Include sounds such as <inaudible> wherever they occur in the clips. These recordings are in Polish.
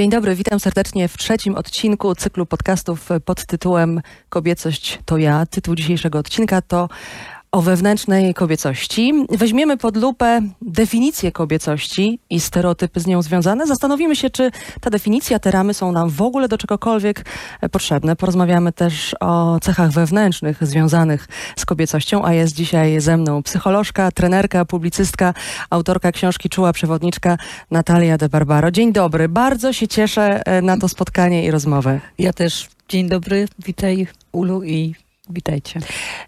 Dzień dobry, witam serdecznie w trzecim odcinku cyklu podcastów pod tytułem Kobiecość to ja. Tytuł dzisiejszego odcinka to o wewnętrznej kobiecości. Weźmiemy pod lupę definicję kobiecości i stereotypy z nią związane. Zastanowimy się, czy ta definicja, te ramy są nam w ogóle do czegokolwiek potrzebne. Porozmawiamy też o cechach wewnętrznych związanych z kobiecością, a jest dzisiaj ze mną psycholożka, trenerka, publicystka, autorka książki Czuła Przewodniczka Natalia de Barbaro. Dzień dobry, bardzo się cieszę e, na to spotkanie i rozmowę. Ja też. Dzień dobry, witaj Ulu i Witajcie.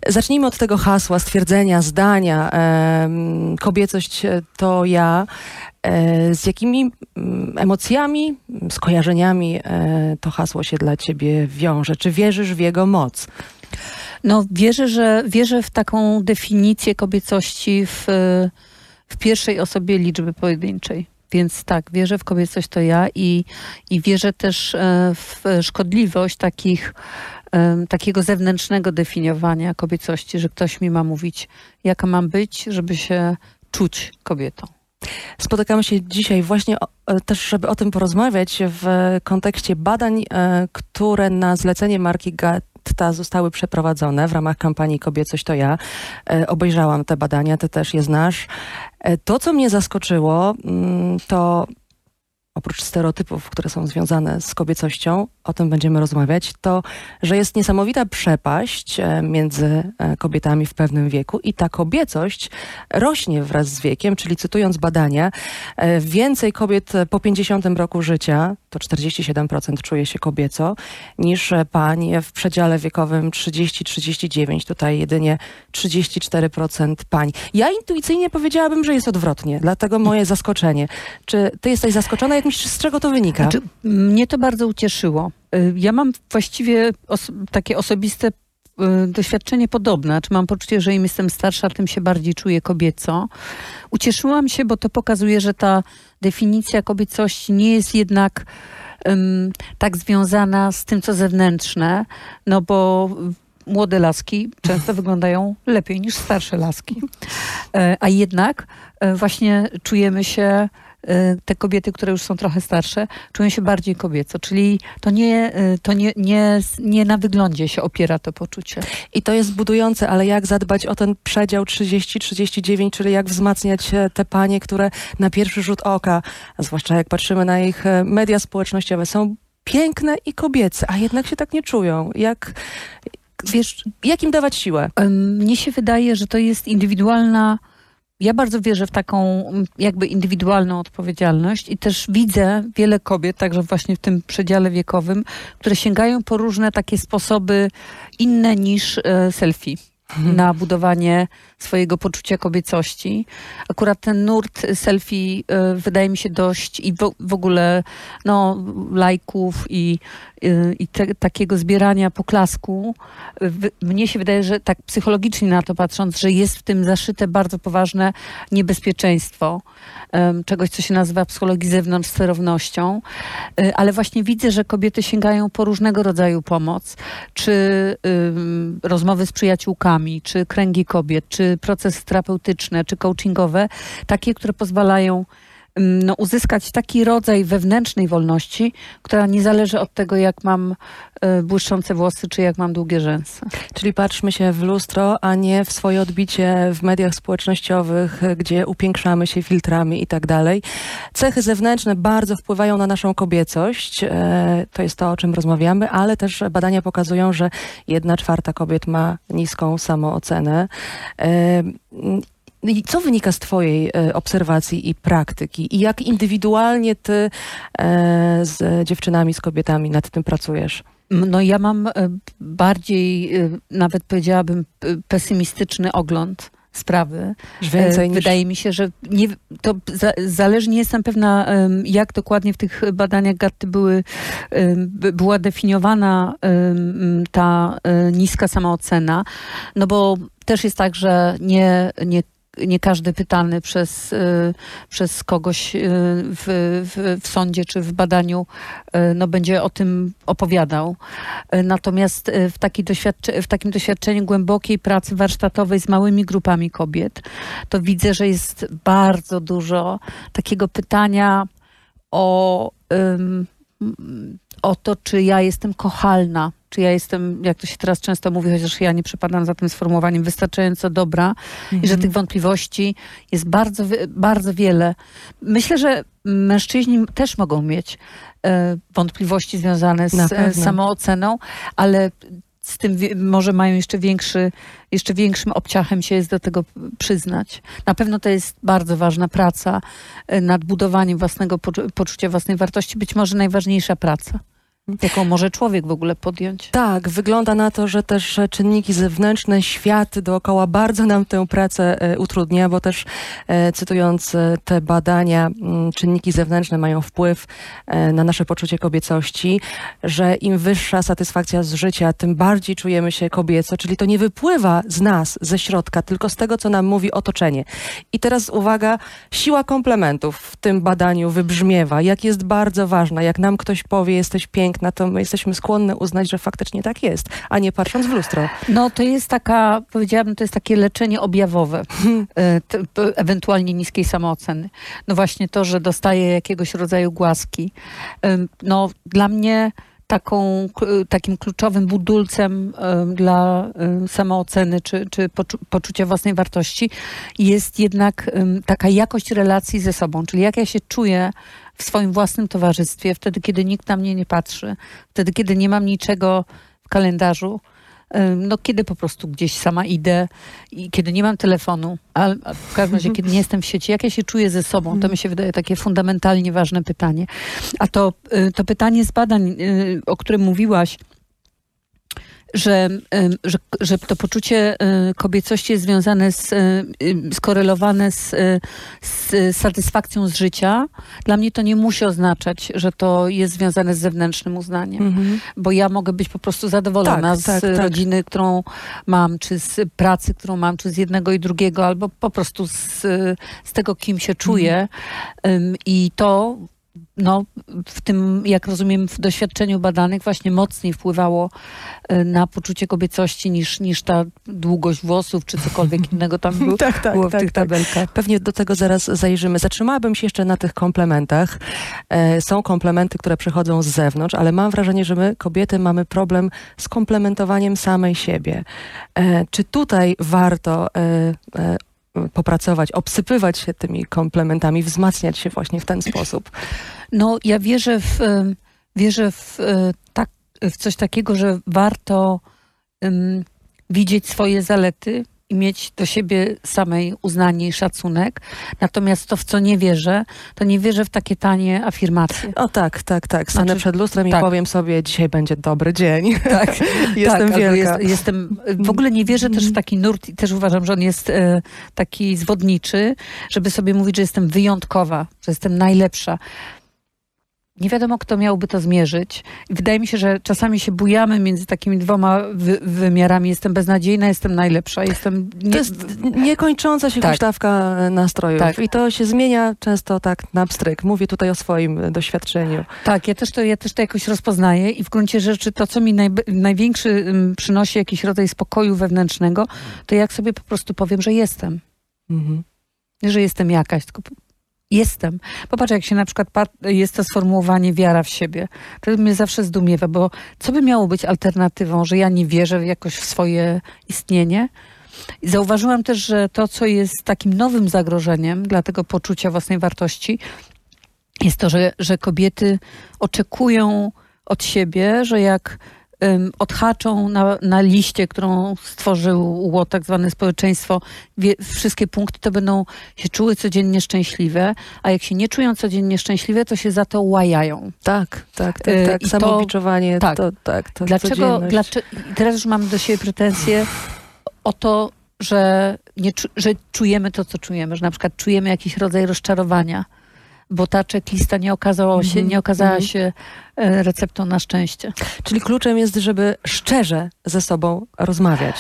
Zacznijmy od tego hasła, stwierdzenia, zdania. kobiecość to ja. E, z jakimi mm, emocjami, skojarzeniami e, to hasło się dla ciebie wiąże? Czy wierzysz w jego moc? No, wierzę, że wierzę w taką definicję kobiecości w, w pierwszej osobie liczby pojedynczej. Więc tak, wierzę w kobiecość to ja i, i wierzę też e, w szkodliwość takich takiego zewnętrznego definiowania kobiecości, że ktoś mi ma mówić, jaka mam być, żeby się czuć kobietą. Spotykamy się dzisiaj właśnie o, e, też, żeby o tym porozmawiać w kontekście badań, e, które na zlecenie marki Gatta zostały przeprowadzone w ramach kampanii Kobiecość to ja. E, obejrzałam te badania, ty też je znasz. To, co mnie zaskoczyło, mm, to oprócz stereotypów, które są związane z kobiecością, o tym będziemy rozmawiać, to, że jest niesamowita przepaść e, między e, kobietami w pewnym wieku i ta kobiecość rośnie wraz z wiekiem, czyli cytując badania, e, więcej kobiet po 50 roku życia, to 47% czuje się kobieco, niż pań w przedziale wiekowym 30-39, tutaj jedynie 34% pań. Ja intuicyjnie powiedziałabym, że jest odwrotnie, dlatego moje zaskoczenie. Czy ty jesteś zaskoczona? Jak myślisz, z czego to wynika? Znaczy, mnie to bardzo ucieszyło. Y, ja mam właściwie os takie osobiste y, doświadczenie podobne. Czy znaczy, mam poczucie, że im jestem starsza, tym się bardziej czuję kobieco. Ucieszyłam się, bo to pokazuje, że ta definicja kobiecości nie jest jednak um, tak związana z tym, co zewnętrzne, no bo młode laski często <laughs> wyglądają lepiej niż starsze laski. E, a jednak e, właśnie czujemy się te kobiety, które już są trochę starsze, czują się bardziej kobieco, czyli to nie, y, to nie, nie, nie na wyglądzie się opiera to poczucie. I to jest budujące, ale jak zadbać o ten przedział 30-39, czyli jak wzmacniać te panie, które na pierwszy rzut oka, zwłaszcza jak patrzymy na ich e, media społecznościowe, są piękne i kobiece, a jednak się tak nie czują. Jak, wiesz, jak im dawać siłę? Mnie się wydaje, że to jest indywidualna ja bardzo wierzę w taką jakby indywidualną odpowiedzialność i też widzę wiele kobiet, także właśnie w tym przedziale wiekowym, które sięgają po różne takie sposoby inne niż e, selfie. Na budowanie swojego poczucia kobiecości. Akurat ten nurt selfie y, wydaje mi się dość i w, ogóle no, lajków i, y, i te, takiego zbierania poklasku. W, mnie się wydaje, że tak psychologicznie na to patrząc, że jest w tym zaszyte bardzo poważne niebezpieczeństwo czegoś, co się nazywa psychologii zewnątrz sterownością, ale właśnie widzę, że kobiety sięgają po różnego rodzaju pomoc, czy rozmowy z przyjaciółkami, czy kręgi kobiet, czy procesy terapeutyczne czy coachingowe, takie, które pozwalają no, uzyskać taki rodzaj wewnętrznej wolności, która nie zależy od tego, jak mam y, błyszczące włosy, czy jak mam długie rzęsy. Czyli patrzmy się w lustro, a nie w swoje odbicie w mediach społecznościowych, gdzie upiększamy się filtrami i tak dalej. Cechy zewnętrzne bardzo wpływają na naszą kobiecość. E, to jest to, o czym rozmawiamy, ale też badania pokazują, że jedna czwarta kobiet ma niską samoocenę. I co wynika z Twojej e, obserwacji i praktyki? I jak indywidualnie Ty e, z dziewczynami, z kobietami nad tym pracujesz? No ja mam e, bardziej, nawet powiedziałabym, pesymistyczny ogląd sprawy. Więcej niż... Wydaje mi się, że nie, to za, zależy, nie jestem pewna, jak dokładnie w tych badaniach GATT były, była definiowana ta niska samoocena, no bo też jest tak, że nie, nie nie każdy pytany przez, y, przez kogoś y, w, w, w, sądzie czy w badaniu y, no, będzie o tym opowiadał. Natomiast w, taki w takim doświadczeniu głębokiej pracy warsztatowej z małymi grupami kobiet, to widzę, że jest bardzo dużo takiego pytania o o to, czy ja jestem kochalna, czy ja jestem, jak to się teraz często mówi, chociaż ja nie przepadam za tym sformułowaniem, wystarczająco dobra i że Mhm. tych wątpliwości jest bardzo, bardzo wiele. Myślę, że mężczyźni też mogą mieć e, wątpliwości związane z e, samooceną, ale z tym może mają jeszcze większy, jeszcze większym obciachem się jest do tego przyznać. Na pewno to jest bardzo ważna praca e, nad budowaniem własnego poczu- poczucia własnej wartości, być może najważniejsza praca, jaką może człowiek w ogóle podjąć. Tak, wygląda na to, że też e, czynniki zewnętrzne, świat dookoła bardzo nam tę pracę e, utrudnia, bo też e, cytując te badania, m, czynniki zewnętrzne mają wpływ na nasze poczucie kobiecości, że im wyższa satysfakcja z życia, tym bardziej czujemy się kobieco, czyli to nie wypływa z nas, ze środka, tylko z tego, co nam mówi otoczenie. I teraz uwaga, siła komplementów w tym badaniu wybrzmiewa, jak jest bardzo ważna, jak nam ktoś powie, jesteś piękna, to my jesteśmy skłonne uznać, że faktycznie tak jest, a nie patrząc w lustro. No to jest taka, powiedziałabym, to jest takie leczenie objawowe, <laughs> e, ewentualnie niskiej samooceny. No właśnie to, że dostaję jakiegoś rodzaju głaski. Ym, No dla mnie taką, takim kluczowym budulcem ym, dla samooceny czy, czy poczu- poczucia własnej wartości jest jednak taka jakość relacji ze sobą, czyli jak ja się czuję w swoim własnym towarzystwie, wtedy kiedy nikt na mnie nie patrzy, wtedy kiedy nie mam niczego w kalendarzu, no kiedy po prostu gdzieś sama idę i kiedy nie mam telefonu, a w każdym razie kiedy nie jestem w sieci, jak ja się czuję ze sobą, to mi się wydaje takie fundamentalnie ważne pytanie. A to, y, to pytanie z badań, y, o którym mówiłaś, że, że, że to poczucie y, kobiecości jest związane z, y, y, skorelowane z, y, z satysfakcją z życia. Dla mnie to nie musi oznaczać, że to jest związane z zewnętrznym uznaniem Mhm. bo ja mogę być po prostu zadowolona Tak, z tak, tak. rodziny, którą mam, czy z pracy, którą mam, czy z jednego i drugiego, albo po prostu z, z tego, kim się czuję. Mhm. I to no, w tym, jak rozumiem, w doświadczeniu badanych właśnie mocniej wpływało y, na poczucie kobiecości niż, niż ta długość włosów, czy cokolwiek <laughs> innego tam było, Tak, tak, było w tak, tych tak. tabelkach. Pewnie do tego zaraz zajrzymy. Zatrzymałabym się jeszcze na tych komplementach. E, są komplementy, które przychodzą z zewnątrz, ale mam wrażenie, że my, kobiety, mamy problem z komplementowaniem samej siebie. E, czy tutaj warto e, popracować, obsypywać się tymi komplementami, wzmacniać się właśnie w ten sposób? No, ja wierzę w, wierzę w, tak, w coś takiego, że warto em, widzieć swoje zalety i mieć do siebie samej uznanie i szacunek. Natomiast to, w co nie wierzę, to nie wierzę w takie tanie afirmacje. O tak, tak, tak. Stanę Znaczy, przed lustrem tak. i powiem sobie, dzisiaj będzie dobry dzień. Tak, <laughs> Jestem tak, wielka. Jest, jestem, w ogóle nie wierzę też w taki nurt i też uważam, że on jest e, taki zwodniczy, żeby sobie mówić, że jestem wyjątkowa, że jestem najlepsza. Nie wiadomo, kto miałby to zmierzyć. Wydaje mi się, że czasami się bujamy między takimi dwoma wy, wymiarami. Jestem beznadziejna, jestem najlepsza, jestem... Nie, To jest niekończąca się Tak. huśtawka nastrojów Tak. i to się zmienia często tak na pstryk. Mówię tutaj o swoim e, doświadczeniu. Tak, ja też, to, ja też to jakoś rozpoznaję i w gruncie rzeczy to, co mi najb- największy ym, przynosi jakiś rodzaj spokoju wewnętrznego, to jak sobie po prostu powiem, że jestem. Mhm. Nie, że jestem jakaś, tylko jestem. Popatrz, jak się na przykład jest to sformułowanie wiara w siebie. To mnie zawsze zdumiewa, bo co by miało być alternatywą, że ja nie wierzę jakoś w swoje istnienie? I zauważyłam też, że to, co jest takim nowym zagrożeniem dla tego poczucia własnej wartości, jest to, że, że kobiety oczekują od siebie, że jak odhaczą na, na liście, którą stworzyło tak zwane społeczeństwo, wie, wszystkie punkty, to będą się czuły codziennie szczęśliwe, a jak się nie czują codziennie szczęśliwe, to się za to łajają. Tak, tak, tak, Y, tak. i to- Samobiczowanie, tak. to tak, to Dlaczego, dlaczego, teraz już mam do siebie pretensje o to, że, nie, że czujemy to, co czujemy, że na przykład czujemy jakiś rodzaj rozczarowania, bo ta checklista nie, okazało się, Mhm, nie okazała mhm. się e, receptą na szczęście. Czyli kluczem jest, żeby szczerze ze sobą rozmawiać.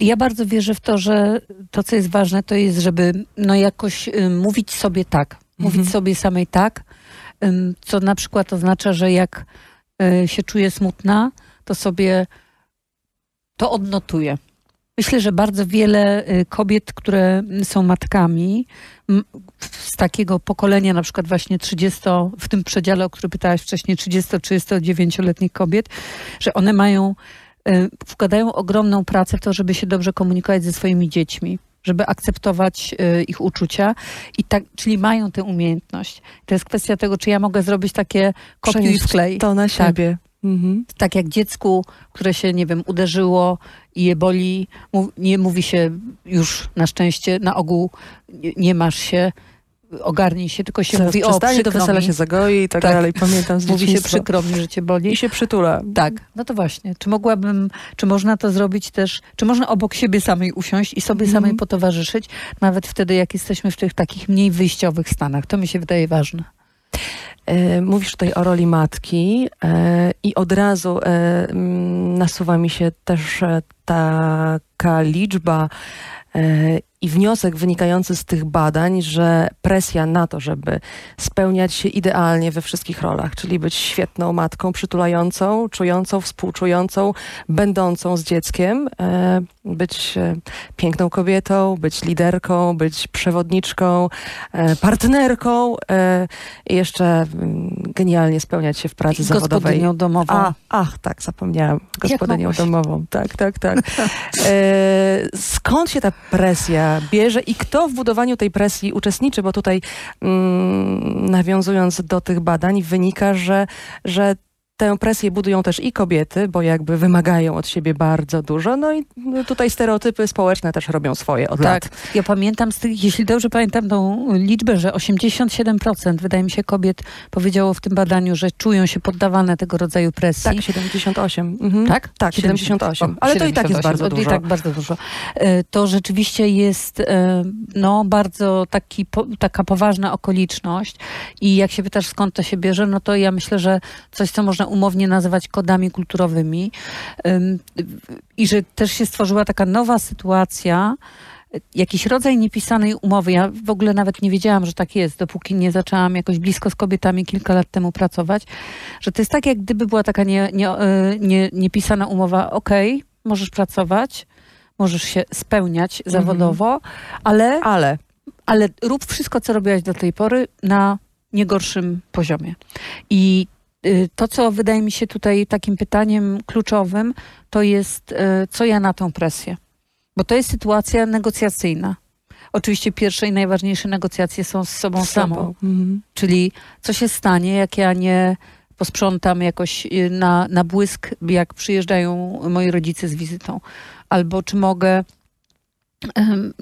Ja bardzo wierzę w to, że to, co jest ważne, to jest, żeby no jakoś y, mówić sobie tak. Mówić Mhm. sobie samej tak, co na przykład oznacza, że jak y, się czuję smutna, to sobie to odnotuję. Myślę, że bardzo wiele y, kobiet, które są matkami, z takiego pokolenia, na przykład właśnie 30, w tym przedziale, o który pytałaś wcześniej, 30-39-letnich kobiet, że one mają, y, wkładają ogromną pracę w to, żeby się dobrze komunikować ze swoimi dziećmi żeby akceptować y, ich uczucia i tak, czyli mają tę umiejętność. To jest kwestia tego, czy ja mogę zrobić takie kopiuj i wklej. To na siebie. Mhm. tak jak dziecku, które się, nie wiem, uderzyło i je boli, nie mówi się już na szczęście, na ogół nie, masz się, ogarnij się, tylko się Zaraz mówi o to przykro wesele mi. się zagoi i tak, Tak. dalej. Pamiętam z Mówi się przykro mi, że cię boli. I się przytula. Tak, no to właśnie. Czy mogłabym, czy można to zrobić też, czy można obok siebie samej usiąść i sobie Mhm. samej potowarzyszyć, nawet wtedy, jak jesteśmy w tych takich mniej wyjściowych stanach. To mi się wydaje ważne. E, Mówisz tutaj o roli matki e, i od razu e, nasuwa mi się też taka liczba i wniosek wynikający z tych badań, że presja na to, żeby spełniać się idealnie we wszystkich rolach, czyli być świetną matką, przytulającą, czującą, współczującą, będącą z dzieckiem, e, być e, piękną kobietą, być liderką, być przewodniczką, e, partnerką i jeszcze mm, genialnie spełniać się w pracy zawodowej. Gospodynią domową. A, ach, tak, zapomniałam. Gospodynią domową. Tak, tak, tak. Skąd się ta presja bierze i kto w budowaniu tej presji uczestniczy? Bo tutaj mm, nawiązując do tych badań wynika, że, że tę presję budują też i kobiety, bo jakby wymagają od siebie bardzo dużo. No i no, tutaj stereotypy społeczne też robią swoje od Tak, lat. ja pamiętam, z tych, jeśli dobrze pamiętam tą liczbę, że 87% wydaje mi się kobiet powiedziało w tym badaniu, że czują się poddawane tego rodzaju presji. Tak, 78. Mhm. Tak? Tak, 78. O, Ale to i tak jest 78, bardzo to I dużo. tak bardzo dużo. E, To rzeczywiście jest e, no, bardzo taki, taka poważna okoliczność i jak się pytasz skąd to się bierze, no to ja myślę, że coś, co można umownie nazywać kodami kulturowymi Ym, i że też się stworzyła taka nowa sytuacja, jakiś rodzaj niepisanej umowy. Ja w ogóle nawet nie wiedziałam, że tak jest, dopóki nie zaczęłam jakoś blisko z kobietami kilka lat temu pracować, że to jest tak, jak gdyby była taka nie, nie, e, nie, niepisana umowa, okej, możesz pracować, możesz się spełniać Mhm. zawodowo, ale, Ale ale rób wszystko, co robiłaś do tej pory na nie gorszym poziomie. I to, co wydaje mi się tutaj takim pytaniem kluczowym, to jest, y, co ja na tą presję. Bo to jest sytuacja negocjacyjna. Oczywiście pierwsze i najważniejsze negocjacje są z sobą z samą. sobą. Mhm. Czyli co się stanie, jak ja nie posprzątam jakoś y, na, na błysk, jak przyjeżdżają moi rodzice z wizytą. Albo czy mogę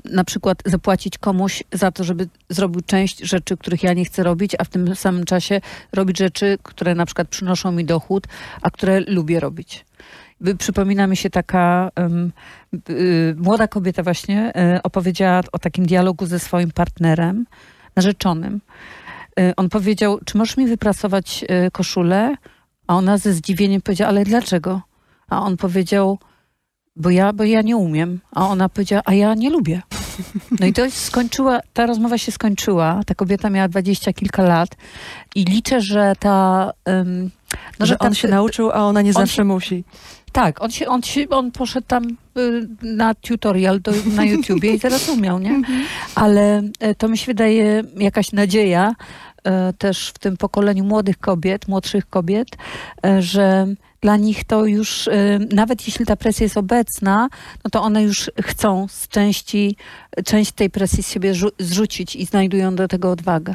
na przykład zapłacić komuś za to, żeby zrobił część rzeczy, których ja nie chcę robić, a w tym samym czasie robić rzeczy, które na przykład przynoszą mi dochód, a które lubię robić. Przypomina mi się taka em, y, młoda kobieta właśnie y, opowiedziała o takim dialogu ze swoim partnerem, narzeczonym. Y, on powiedział, czy możesz mi wyprasować y, koszulę? A ona ze zdziwieniem powiedziała, ale dlaczego? A on powiedział, bo ja, bo ja nie umiem. A ona powiedziała, a ja nie lubię. No i to skończyła, ta rozmowa się skończyła. Ta kobieta miała dwadzieścia kilka lat i liczę, że ta... ym, no, że ta- on się nauczył, a ona nie zawsze się- musi. tak, on, się, on, się, on poszedł tam y, na tutorial do, na YouTubie i teraz umiał, nie? Ale e, to mi się wydaje jakaś nadzieja e, też w tym pokoleniu młodych kobiet, młodszych kobiet, e, że dla nich to już, e, nawet jeśli ta presja jest obecna, no to one już chcą z części, część tej presji z siebie zrzucić i znajdują do tego odwagę.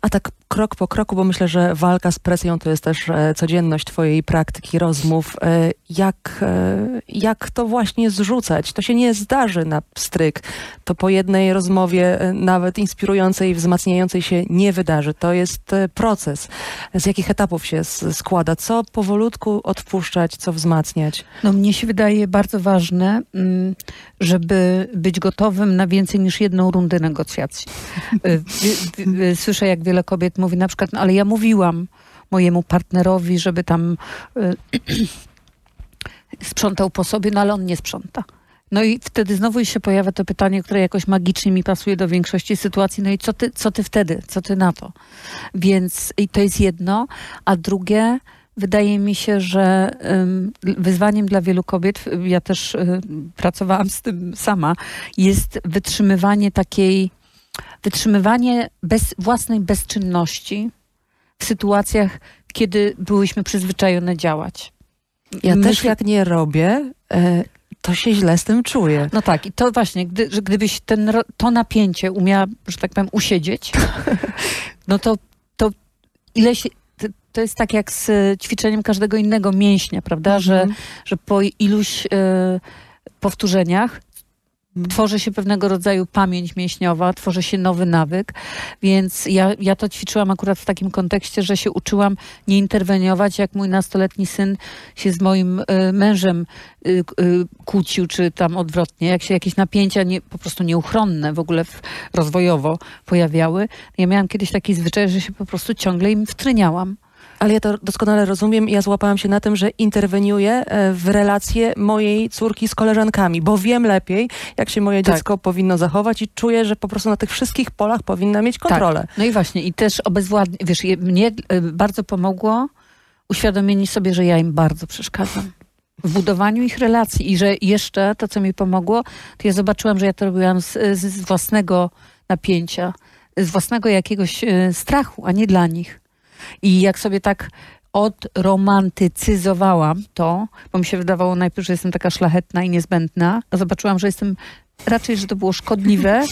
A tak krok po kroku, bo myślę, że walka z presją to jest też e, codzienność twojej praktyki, rozmów. E, jak, e, jak to właśnie zrzucać? To się nie zdarzy na pstryk. To po jednej rozmowie, nawet inspirującej, wzmacniającej się, nie wydarzy. To jest proces. Z jakich etapów się składa? Co powolutku odpuszczać, co wzmacniać? No mnie się wydaje bardzo ważne, mm, żeby być gotowym na więcej niż jedną rundę negocjacji. Wi- Słyszę, jak wiele kobiet mówi na przykład, no ale ja mówiłam mojemu partnerowi, żeby tam y, <clears throat> sprzątał po sobie, no ale on nie sprząta. No i wtedy znowu się pojawia to pytanie, które jakoś magicznie mi pasuje do większości sytuacji. No i co ty, co ty wtedy? Co ty na to? Więc i to jest jedno. A drugie, wydaje mi się, że wyzwaniem dla wielu kobiet, ja też y, pracowałam z tym sama, jest wytrzymywanie takiej, wytrzymywanie bez, własnej bezczynności w sytuacjach, kiedy byłyśmy przyzwyczajone działać. Ja Myślę- też jak nie robię, e, to się źle z tym czuję. No tak, i to właśnie, gdy, że gdybyś ten, to napięcie umiała, że tak powiem, usiedzieć, <laughs> no to, to ileś, to, to jest tak jak z e, ćwiczeniem każdego innego mięśnia, prawda, że, Mhm. że po iluś e, powtórzeniach. Tworzy się pewnego rodzaju pamięć mięśniowa, tworzy się nowy nawyk, więc ja, ja to ćwiczyłam akurat w takim kontekście, że się uczyłam nie interweniować, jak mój nastoletni syn się z moim e, mężem y, y, kłócił, czy tam odwrotnie, jak się jakieś napięcia nie, po prostu nieuchronne w ogóle w, rozwojowo pojawiały. Ja miałam kiedyś taki zwyczaj, że się po prostu ciągle im wtryniałam. Ale ja to doskonale rozumiem i ja złapałam się na tym, że interweniuję e, w relacje mojej córki z koleżankami, bo wiem lepiej, jak się moje Tak. dziecko powinno zachować i czuję, że po prostu na tych wszystkich polach powinna mieć kontrolę. No i właśnie, i też obezwładnie, wiesz, mnie y, bardzo pomogło uświadomienie sobie, że ja im bardzo przeszkadzam w budowaniu ich relacji i że jeszcze to, co mi pomogło, to ja zobaczyłam, że ja to robiłam z, z, własnego napięcia, z własnego jakiegoś y, strachu, a nie dla nich. I jak sobie tak odromantycyzowałam to, bo mi się wydawało najpierw, że jestem taka szlachetna i niezbędna, a zobaczyłam, że jestem raczej, że to było szkodliwe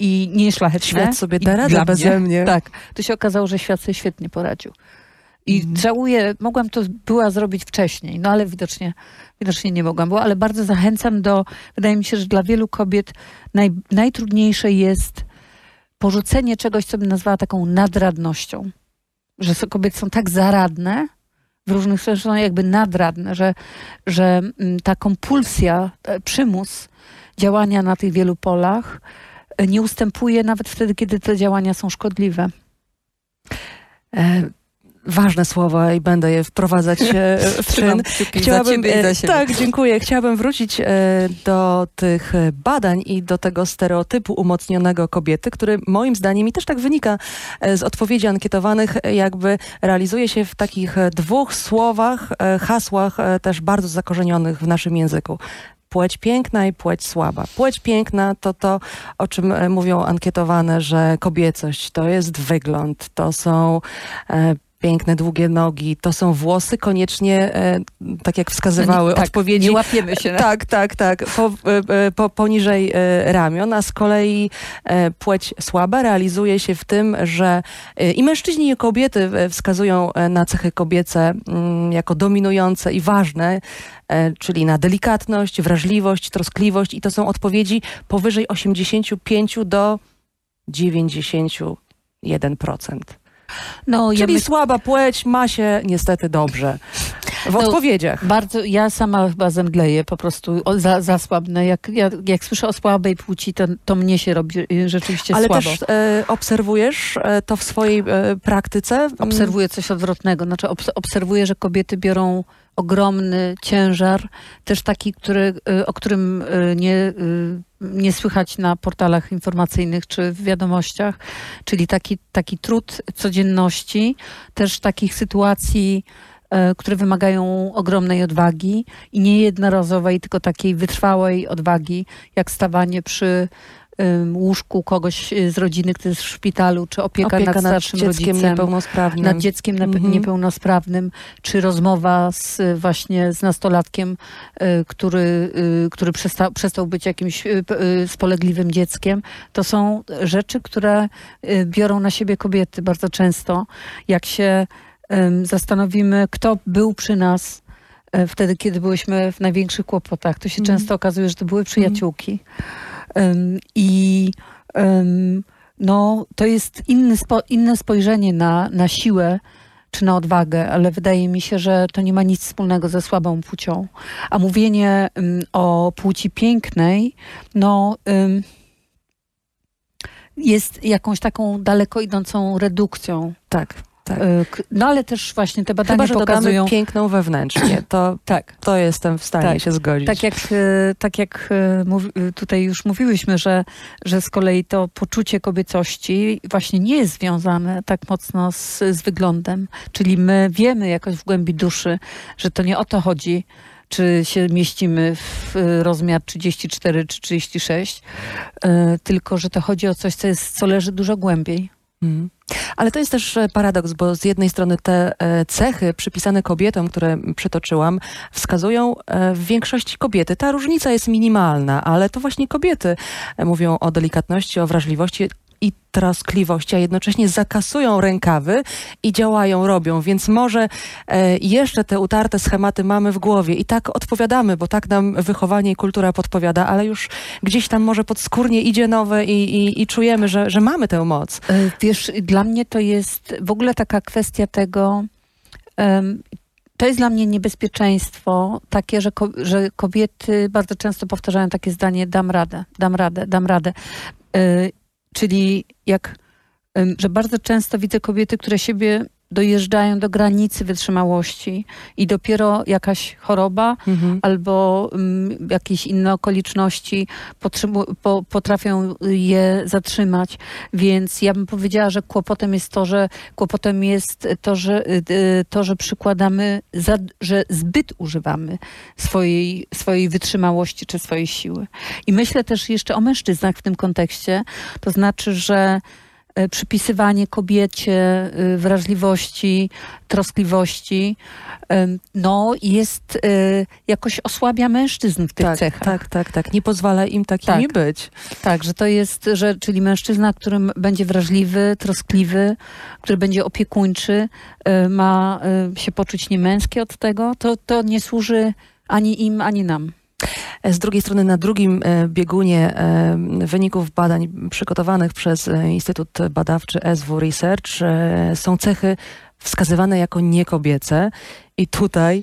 i nieszlachetne. Świat sobie da radę dla beze mnie. Tak. To się okazało, że świat sobie świetnie poradził. I Mhm. żałuję, mogłam to była zrobić wcześniej, no ale widocznie, widocznie nie mogłam, bo, ale bardzo zachęcam do, wydaje mi się, że dla wielu kobiet naj, najtrudniejsze jest porzucenie czegoś, co bym nazwała taką nadradnością. Że kobiety są tak zaradne, w różnych sensach są jakby nadradne, że, że mm, ta kompulsja, e, przymus działania na tych wielu polach e, nie ustępuje nawet wtedy, kiedy te działania są szkodliwe. Ważne słowa i będę je wprowadzać e, w <laughs> czyn. Chciałabym, e, tak, dziękuję. Chciałabym wrócić e, do tych badań i do tego stereotypu umocnionego kobiety, który moim zdaniem i też tak wynika z odpowiedzi ankietowanych, jakby realizuje się w takich dwóch słowach, hasłach też bardzo zakorzenionych w naszym języku. Płeć piękna i płeć słaba. Płeć piękna to to, o czym mówią ankietowane, że kobiecość to jest wygląd, to są piękne, długie nogi, to są włosy koniecznie, e, tak jak wskazywały tak, odpowiedzi. Nie łapiemy się. na- Tak, tak, tak. Po, e, e, po, poniżej e, ramion, a z kolei e, płeć słaba realizuje się w tym, że e, i mężczyźni i kobiety wskazują na cechy kobiece mm, jako dominujące i ważne, czyli na delikatność, wrażliwość, troskliwość i to są odpowiedzi powyżej 85 do 91%. No, ja Czyli myśl, słaba płeć ma się niestety dobrze. W No, odpowiedziach. bardzo, ja sama chyba zemdleję, po prostu o, za, zasłabnę. Jak, jak, jak słyszę o słabej płci, to, to mnie się robi y, rzeczywiście Ale słabo. też e, obserwujesz e, to w swojej e, praktyce? Mm, Obserwuję coś odwrotnego. Znaczy obs- obserwuję, że kobiety biorą ogromny ciężar, też taki, który, y, o którym y, nie, y, nie słychać na portalach informacyjnych czy w wiadomościach, czyli taki, taki trud codzienności, też takich sytuacji, które wymagają ogromnej odwagi i nie jednorazowej, tylko takiej wytrwałej odwagi, jak stawanie przy łóżku kogoś y, z rodziny, który jest w szpitalu, czy opieka, Opieka nad nad starszym dzieckiem rodzicem niepełnosprawnym. nad dzieckiem Mhm. niepełnosprawnym, czy rozmowa z, y, właśnie z nastolatkiem, y, który, który przestał, przestał być jakimś spolegliwym dzieckiem. To są rzeczy, które biorą na siebie kobiety bardzo często. Jak się zastanowimy, kto był przy nas wtedy, kiedy byłyśmy w największych kłopotach, to się Mhm. często okazuje, że to były przyjaciółki. Ym, I no, to jest inny spo, inne spojrzenie na, na siłę czy na odwagę, ale wydaje mi się, że to nie ma nic wspólnego ze słabą płcią. A mówienie o płci pięknej, no, jest jakąś taką daleko idącą redukcją Tak. Tak. K- No ale też właśnie te badania Chyba, pokazują... piękną wewnętrznie, to, <clears throat> Tak. to jestem w stanie Tak. się zgodzić. Tak jak, e, tak jak e, tutaj już mówiłyśmy, że, że z kolei to poczucie kobiecości właśnie nie jest związane tak mocno z, z wyglądem. Czyli my wiemy jakoś w głębi duszy, że to nie o to chodzi, czy się mieścimy w rozmiar 34 czy 36, e, tylko że to chodzi o coś, co, jest, co leży dużo głębiej. Mhm. Ale to jest też e, paradoks, bo z jednej strony te e, cechy przypisane kobietom, które przytoczyłam, wskazują e, w większości kobiety. Ta różnica jest minimalna, ale to właśnie kobiety mówią o delikatności, o wrażliwości i troskliwości, a jednocześnie zakasują rękawy i działają, robią. Więc może e, jeszcze te utarte schematy mamy w głowie i tak odpowiadamy, bo tak nam wychowanie i kultura podpowiada, ale już gdzieś tam może podskórnie idzie nowe i, i, i czujemy, że, że mamy tę moc. E, Wiesz, dla mnie to jest w ogóle taka kwestia tego, em, to jest dla mnie niebezpieczeństwo takie, że, ko- że kobiety bardzo często powtarzają takie zdanie, dam radę, dam radę, dam radę. E, Czyli jak, że bardzo często widzę kobiety, które siebie dojeżdżają do granicy wytrzymałości i dopiero jakaś choroba Mhm. albo mm, jakieś inne okoliczności po, potrafią je zatrzymać. Więc ja bym powiedziała, że kłopotem jest to, że kłopotem jest to, że, y, y, to, że przykładamy, za, że zbyt używamy swojej, swojej wytrzymałości czy swojej siły. I myślę też jeszcze o mężczyznach w tym kontekście. To znaczy, że przypisywanie kobiecie y, wrażliwości, troskliwości, no jest, y, jakoś osłabia mężczyzn w tych tak, cechach. tak, tak, tak. Nie pozwala im takimi Tak. być. Tak, że to jest, że, czyli mężczyzna, który będzie wrażliwy, troskliwy, który będzie opiekuńczy, ma się poczuć niemęski od tego, to, to nie służy ani im, ani nam. Z drugiej strony na drugim e, biegunie e, wyników badań przygotowanych przez e, Instytut Badawczy SW Research są cechy wskazywane jako niekobiece i tutaj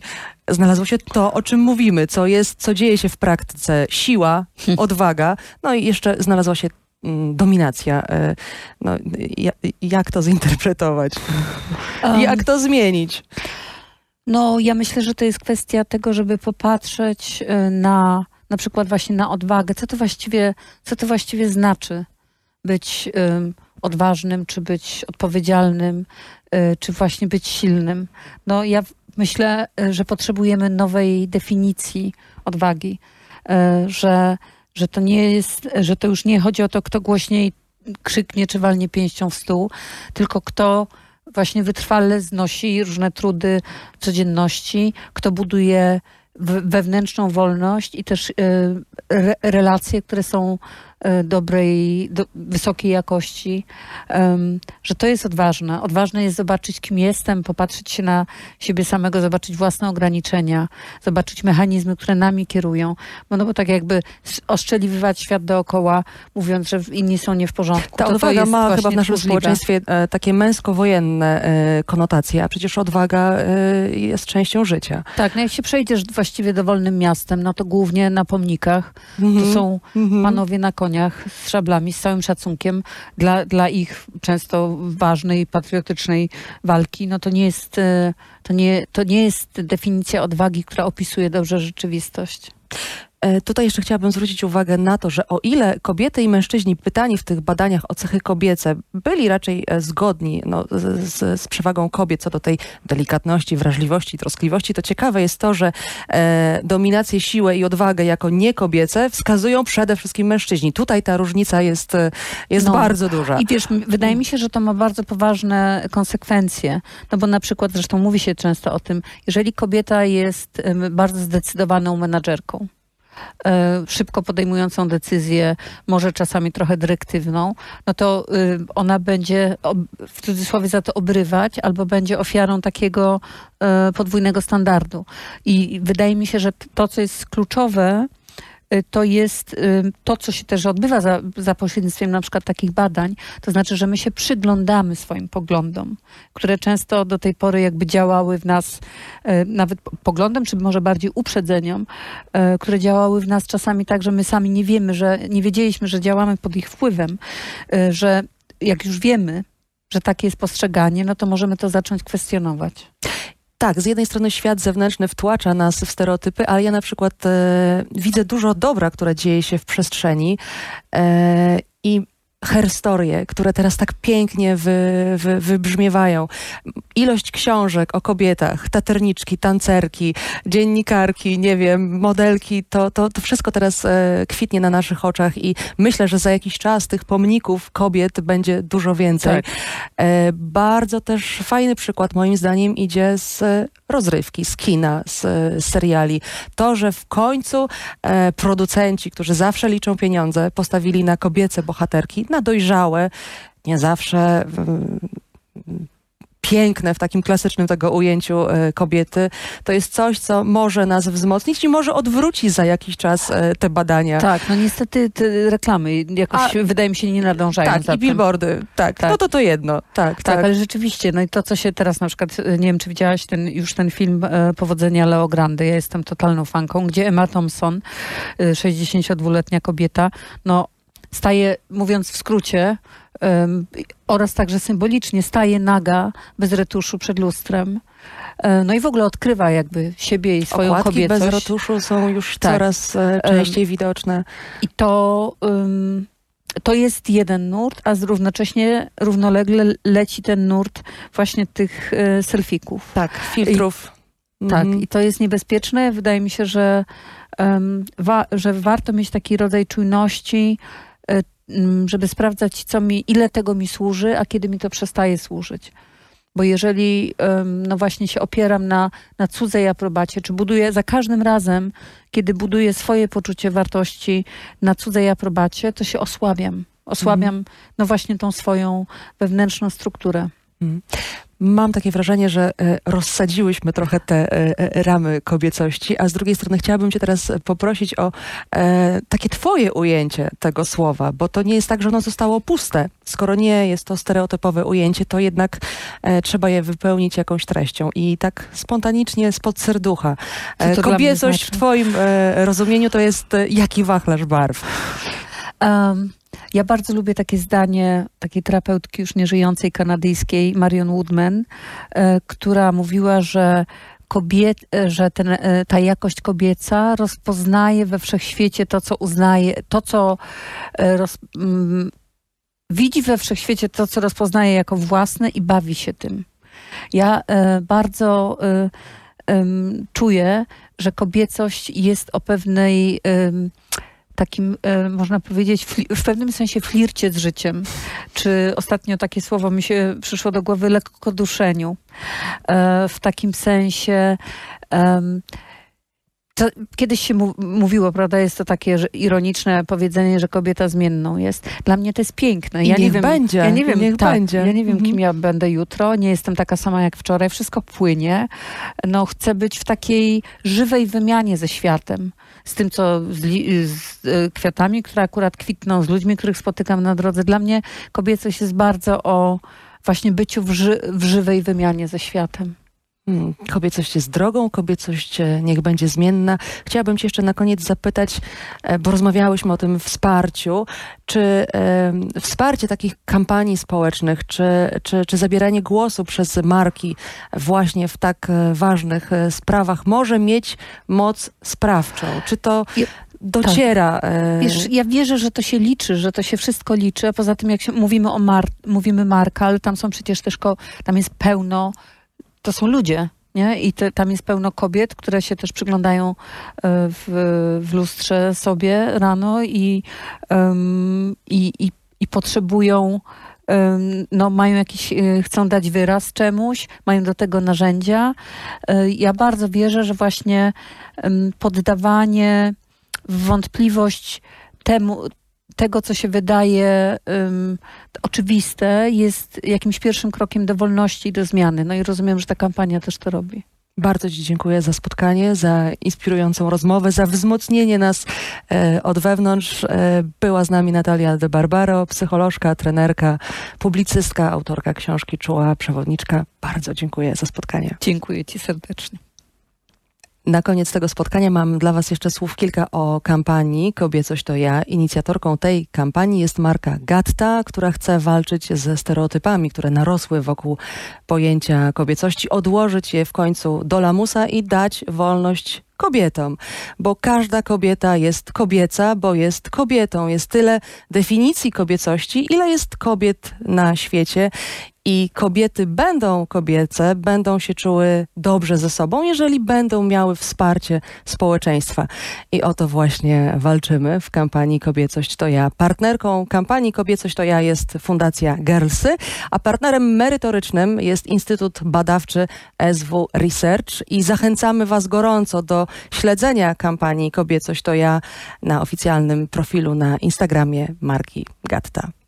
znalazło się to, o czym mówimy, co jest, co dzieje się w praktyce. Siła, odwaga, no i jeszcze znalazła się mm, dominacja. No, ja, jak to zinterpretować? Jak to zmienić? No, ja myślę, że to jest kwestia tego, żeby popatrzeć y, na na przykład właśnie na odwagę. Co to właściwie, co to właściwie znaczy być ym, odważnym, czy być odpowiedzialnym, y, czy właśnie być silnym? No, ja myślę, y, że potrzebujemy nowej definicji odwagi, y, że, że to nie jest, że to już nie chodzi o to, kto głośniej krzyknie, czy walnie pięścią w stół, tylko kto właśnie wytrwale znosi różne trudy codzienności, kto buduje wewnętrzną wolność i też y, re, relacje, które są dobrej, do, wysokiej jakości, Em, że to jest odważne. Odważne jest zobaczyć, kim jestem, popatrzeć się na siebie samego, zobaczyć własne ograniczenia, zobaczyć mechanizmy, które nami kierują. Bo, no bo tak jakby oszczeliwać świat dookoła, mówiąc, że inni są nie w porządku. Ta to to odwaga jest ma chyba w naszym tchórzliwe. społeczeństwie e, takie męsko-wojenne e, konotacje, a przecież odwaga e, jest częścią życia. Tak, no jak się przejdziesz właściwie dowolnym miastem, no to głównie na pomnikach to Mhm. są Mhm. panowie na z szablami, z całym szacunkiem dla, dla ich często ważnej, patriotycznej walki. No to nie jest, e, to nie, to nie jest definicja odwagi, która opisuje dobrze rzeczywistość. E, Tutaj jeszcze chciałabym zwrócić uwagę na to, że o ile kobiety i mężczyźni pytani w tych badaniach o cechy kobiece byli raczej e, zgodni no, z, z, przewagą kobiet co do tej delikatności, wrażliwości, troskliwości, to ciekawe jest to, że e, dominację, siłę i odwagę jako niekobiece wskazują przede wszystkim mężczyźni. Tutaj ta różnica jest, e, jest No. bardzo duża. I wiesz, wydaje mi się, że to ma bardzo poważne konsekwencje. No bo na przykład, zresztą mówi się często o tym, jeżeli kobieta jest bardzo zdecydowaną menadżerką, szybko podejmującą decyzję, może czasami trochę dyrektywną, no to y, ona będzie w cudzysłowie za to obrywać albo będzie ofiarą takiego e, podwójnego standardu. I wydaje mi się, że to, co jest kluczowe, to jest y, to, co się też odbywa za, za pośrednictwem na przykład takich badań, to znaczy, że my się przyglądamy swoim poglądom, które często do tej pory jakby działały w nas, e, nawet po- poglądem, czy może bardziej uprzedzeniom, które działały w nas czasami tak, że my sami nie wiemy, że nie wiedzieliśmy, że działamy pod ich wpływem, że jak już wiemy, że takie jest postrzeganie, no to możemy to zacząć kwestionować. Tak, z jednej strony świat zewnętrzny wtłacza nas w stereotypy, ale ja na przykład e, widzę dużo dobra, które dzieje się w przestrzeni e, i herstorie, które teraz tak pięknie wy, wy, wybrzmiewają. Ilość książek o kobietach, taterniczki, tancerki, dziennikarki, nie wiem, modelki, to, to, to wszystko teraz e, kwitnie na naszych oczach i myślę, że za jakiś czas tych pomników kobiet będzie dużo więcej. Tak. E, bardzo też fajny przykład moim zdaniem idzie z rozrywki, z kina, z, z seriali. To, że w końcu e, producenci, którzy zawsze liczą pieniądze, postawili na kobiece bohaterki, na dojrzałe, nie zawsze piękne w takim klasycznym tego ujęciu e, kobiety, to jest coś, co może nas wzmocnić i może odwrócić za jakiś czas e, te badania. Tak, no niestety te reklamy jakoś, A- wydaje mi się, nie nadążają Tak, i billboardy, tak. Tak. No to to jedno, tak, Tak, tak. ale rzeczywiście, no i to, co się teraz na przykład, e, nie wiem, czy widziałaś ten, już ten film e, Powodzenia Leo Grande, ja jestem totalną fanką, gdzie Emma Thompson, e, 62-letnia kobieta, no staje, mówiąc w skrócie, em, oraz także symbolicznie, staje naga, bez retuszu przed lustrem. E, no i w ogóle odkrywa jakby siebie i swoją Okładki kobiecość. bez retuszu są już Tak. coraz e, częściej widoczne. I to, ym, to jest jeden nurt, a z równocześnie równolegle leci ten nurt właśnie tych y, selfików. Tak, filtrów. Tak, Mhm. i to jest niebezpieczne. Wydaje mi się, że, em, wa- że warto mieć taki rodzaj czujności, żeby sprawdzać, co mi, ile tego mi służy, a kiedy mi to przestaje służyć. Bo jeżeli no właśnie się opieram na, na cudzej aprobacie, czy buduję za każdym razem, kiedy buduję swoje poczucie wartości na cudzej aprobacie, to się osłabiam. Osłabiam no właśnie tą swoją wewnętrzną strukturę. Mam takie wrażenie, że e, rozsadziłyśmy trochę te e, e, ramy kobiecości, a z drugiej strony chciałabym cię teraz poprosić o takie twoje ujęcie tego słowa, bo to nie jest tak, że ono zostało puste. Skoro nie jest to stereotypowe ujęcie, to jednak trzeba je wypełnić jakąś treścią. I tak spontanicznie spod serducha. Kobiecość znaczy? w twoim rozumieniu to jest jaki wachlarz barw? Um, ja bardzo lubię takie zdanie takiej terapeutki już nieżyjącej kanadyjskiej Marion Woodman, e, która mówiła, że kobiet, e, że ten, e, ta jakość kobieca rozpoznaje we wszechświecie to, co uznaje, to, co roz, mm, widzi we wszechświecie to, co rozpoznaje jako własne i bawi się tym. Ja bardzo czuję, że kobiecość jest o pewnej takim, e, można powiedzieć, w pewnym sensie flircie z życiem. Czy ostatnio takie słowo mi się przyszło do głowy, lekkoduszeniu. E, w takim sensie... to kiedyś się mówiło, prawda, jest to takie ironiczne powiedzenie, że kobieta zmienną jest. Dla mnie to jest piękne. I ja nie niech wiem, będzie, ja nie wiem, niech tak, będzie. Ja nie wiem, Mhm. kim ja będę jutro. Nie jestem taka sama jak wczoraj. Wszystko płynie. No, chcę być w takiej żywej wymianie ze światem. Z tym, co z, z e, kwiatami, które akurat kwitną, z ludźmi, których spotykam na drodze. Dla mnie kobiecość jest bardzo o właśnie byciu w, ży- w żywej wymianie ze światem. Hmm, Kobiecość jest drogą, kobiecość e, niech będzie zmienna. Chciałabym Cię jeszcze na koniec zapytać, e, bo rozmawiałyśmy o tym wsparciu, czy wsparcie takich kampanii społecznych, czy, czy, czy zabieranie głosu przez marki właśnie w tak e, ważnych sprawach może mieć moc sprawczą? Czy to dociera? e, Wiesz, ja wierzę, że to się liczy, że to się wszystko liczy. A poza tym, jak się, mówimy o mar, mówimy marka, ale tam są przecież też, ko, tam jest pełno, to są ludzie, nie? I te, tam jest pełno kobiet, które się też przyglądają e, w, w lustrze sobie rano i, em, i, i, i potrzebują em, no, mają jakiś, e, chcą dać wyraz czemuś, mają do tego narzędzia. E, Ja bardzo wierzę, że właśnie poddawanie w wątpliwość temu, tego, co się wydaje um, oczywiste, jest jakimś pierwszym krokiem do wolności i do zmiany. No i rozumiem, że ta kampania też to robi. Bardzo Ci dziękuję za spotkanie, za inspirującą rozmowę, za wzmocnienie nas e, od wewnątrz. E, była z nami Natalia de Barbaro, psycholożka, trenerka, publicystka, autorka książki Czuła, przewodniczka. Bardzo dziękuję za spotkanie. Dziękuję Ci serdecznie. Na koniec tego spotkania mam dla Was jeszcze słów kilka o kampanii Kobiecość to ja. Inicjatorką tej kampanii jest marka Gatta, która chce walczyć ze stereotypami, które narosły wokół pojęcia kobiecości, odłożyć je w końcu do lamusa i dać wolność kobietom, bo każda kobieta jest kobieca, bo jest kobietą. Jest tyle definicji kobiecości, ile jest kobiet na świecie i kobiety będą kobiece, będą się czuły dobrze ze sobą, jeżeli będą miały wsparcie społeczeństwa. I o to właśnie walczymy w kampanii Kobiecość to ja. Partnerką kampanii Kobiecość to ja jest Fundacja Girlsy, a partnerem merytorycznym jest Instytut Badawczy SW Research i zachęcamy Was gorąco do śledzenia kampanii Kobiecość to ja na oficjalnym profilu na Instagramie marki Gatta.